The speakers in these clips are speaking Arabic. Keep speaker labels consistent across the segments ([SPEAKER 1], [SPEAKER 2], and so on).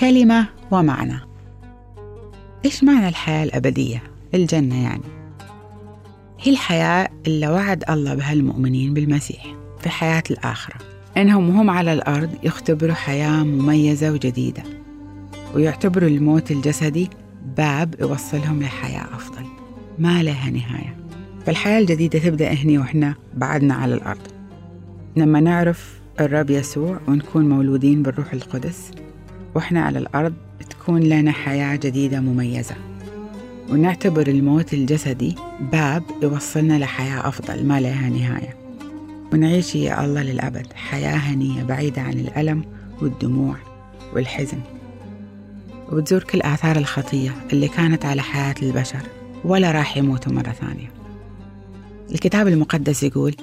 [SPEAKER 1] كلمة ومعنى. إيش معنى الحياة الأبدية؟ الجنة يعني. هي الحياة اللي وعد الله بها المؤمنين بالمسيح في حياة الآخرة. إنهم هم على الأرض يختبروا حياة مميزة وجديدة ويعتبروا الموت الجسدي باب يوصلهم لحياة أفضل. ما لها نهاية. فالحياة الجديدة تبدأ هني وإحنا بعدنا على الأرض. لما نعرف الرب يسوع ونكون مولودين بالروح القدس وإحنا على الأرض تكون لنا حياة جديدة مميزة. ونعتبر الموت الجسدي باب يوصلنا لحياة أفضل ما لها نهاية. ونعيش يا الله للأبد حياة هنية بعيدة عن الألم والدموع والحزن. وبتزور كل آثار الخطية اللي كانت على حياة البشر ولا راح يموتوا مرة ثانية. الكتاب المقدس يقول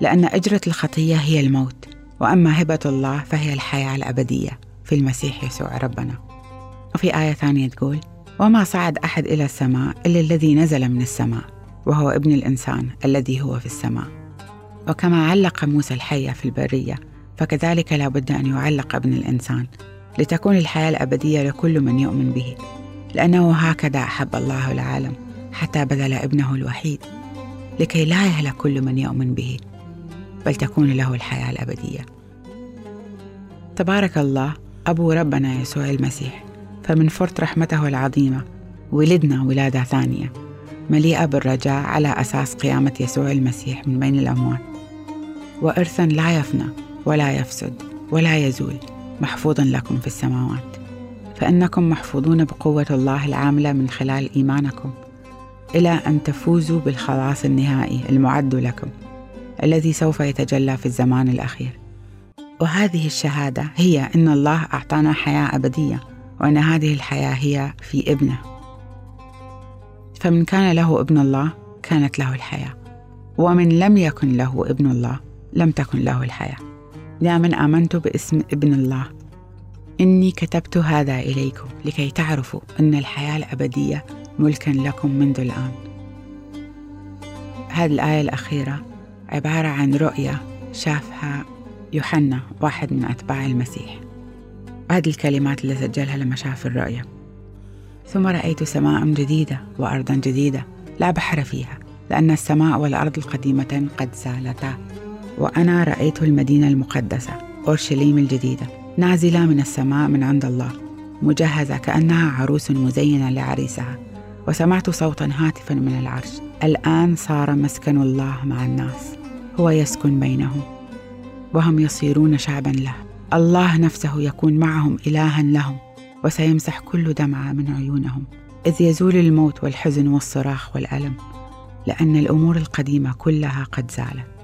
[SPEAKER 1] لأن أجرة الخطية هي الموت وأما هبة الله فهي الحياة الأبدية. في المسيح يسوع ربنا. وفي آية ثانية تقول وما صعد أحد إلى السماء إلا الذي نزل من السماء وهو ابن الإنسان الذي هو في السماء. وكما علق موسى الحية في البرية فكذلك لا بد أن يعلق ابن الإنسان لتكون الحياة الأبدية لكل من يؤمن به لأنه هكذا أحب الله العالم حتى بذل ابنه الوحيد لكي لا يهلك كل من يؤمن به بل تكون له الحياة الأبدية. تبارك الله أبو ربنا يسوع المسيح فمن فرط رحمته العظيمة ولدنا ولادة ثانية مليئة بالرجاء على أساس قيامة يسوع المسيح من بين الأموات. وإرثا لا يفنى ولا يفسد ولا يزول محفوظ لكم في السماوات. فإنكم محفوظون بقوة الله العاملة من خلال إيمانكم إلى أن تفوزوا بالخلاص النهائي المعد لكم الذي سوف يتجلى في الزمان الأخير. وهذه الشهادة هي أن الله أعطانا حياة أبدية وأن هذه الحياة هي في ابنه. فمن كان له ابن الله كانت له الحياة. ومن لم يكن له ابن الله لم تكن له الحياة. يا من آمنت باسم ابن الله إني كتبت هذا إليكم لكي تعرفوا أن الحياة الأبدية ملكا لكم منذ الآن. هذه الآية الأخيرة عبارة عن رؤية شافها يوحنا واحد من أتباع المسيح. هذه الكلمات اللي سجلها لما شاف الرؤية. ثم رأيت سماء جديدة وأرضا جديدة لا بحر فيها لأن السماء والأرض القديمة قد زالتا. وأنا رأيت المدينة المقدسة أورشليم الجديدة نازلة من السماء من عند الله مجهزة كأنها عروس مزينة لعريسها. وسمعت صوتا هاتفا من العرش الآن صار مسكن الله مع الناس هو يسكن بينهم. وهم يصيرون شعبا له. الله نفسه يكون معهم إلها لهم وسيمسح كل دمعة من عيونهم. إذ يزول الموت والحزن والصراخ والألم لأن الأمور القديمة كلها قد زالت.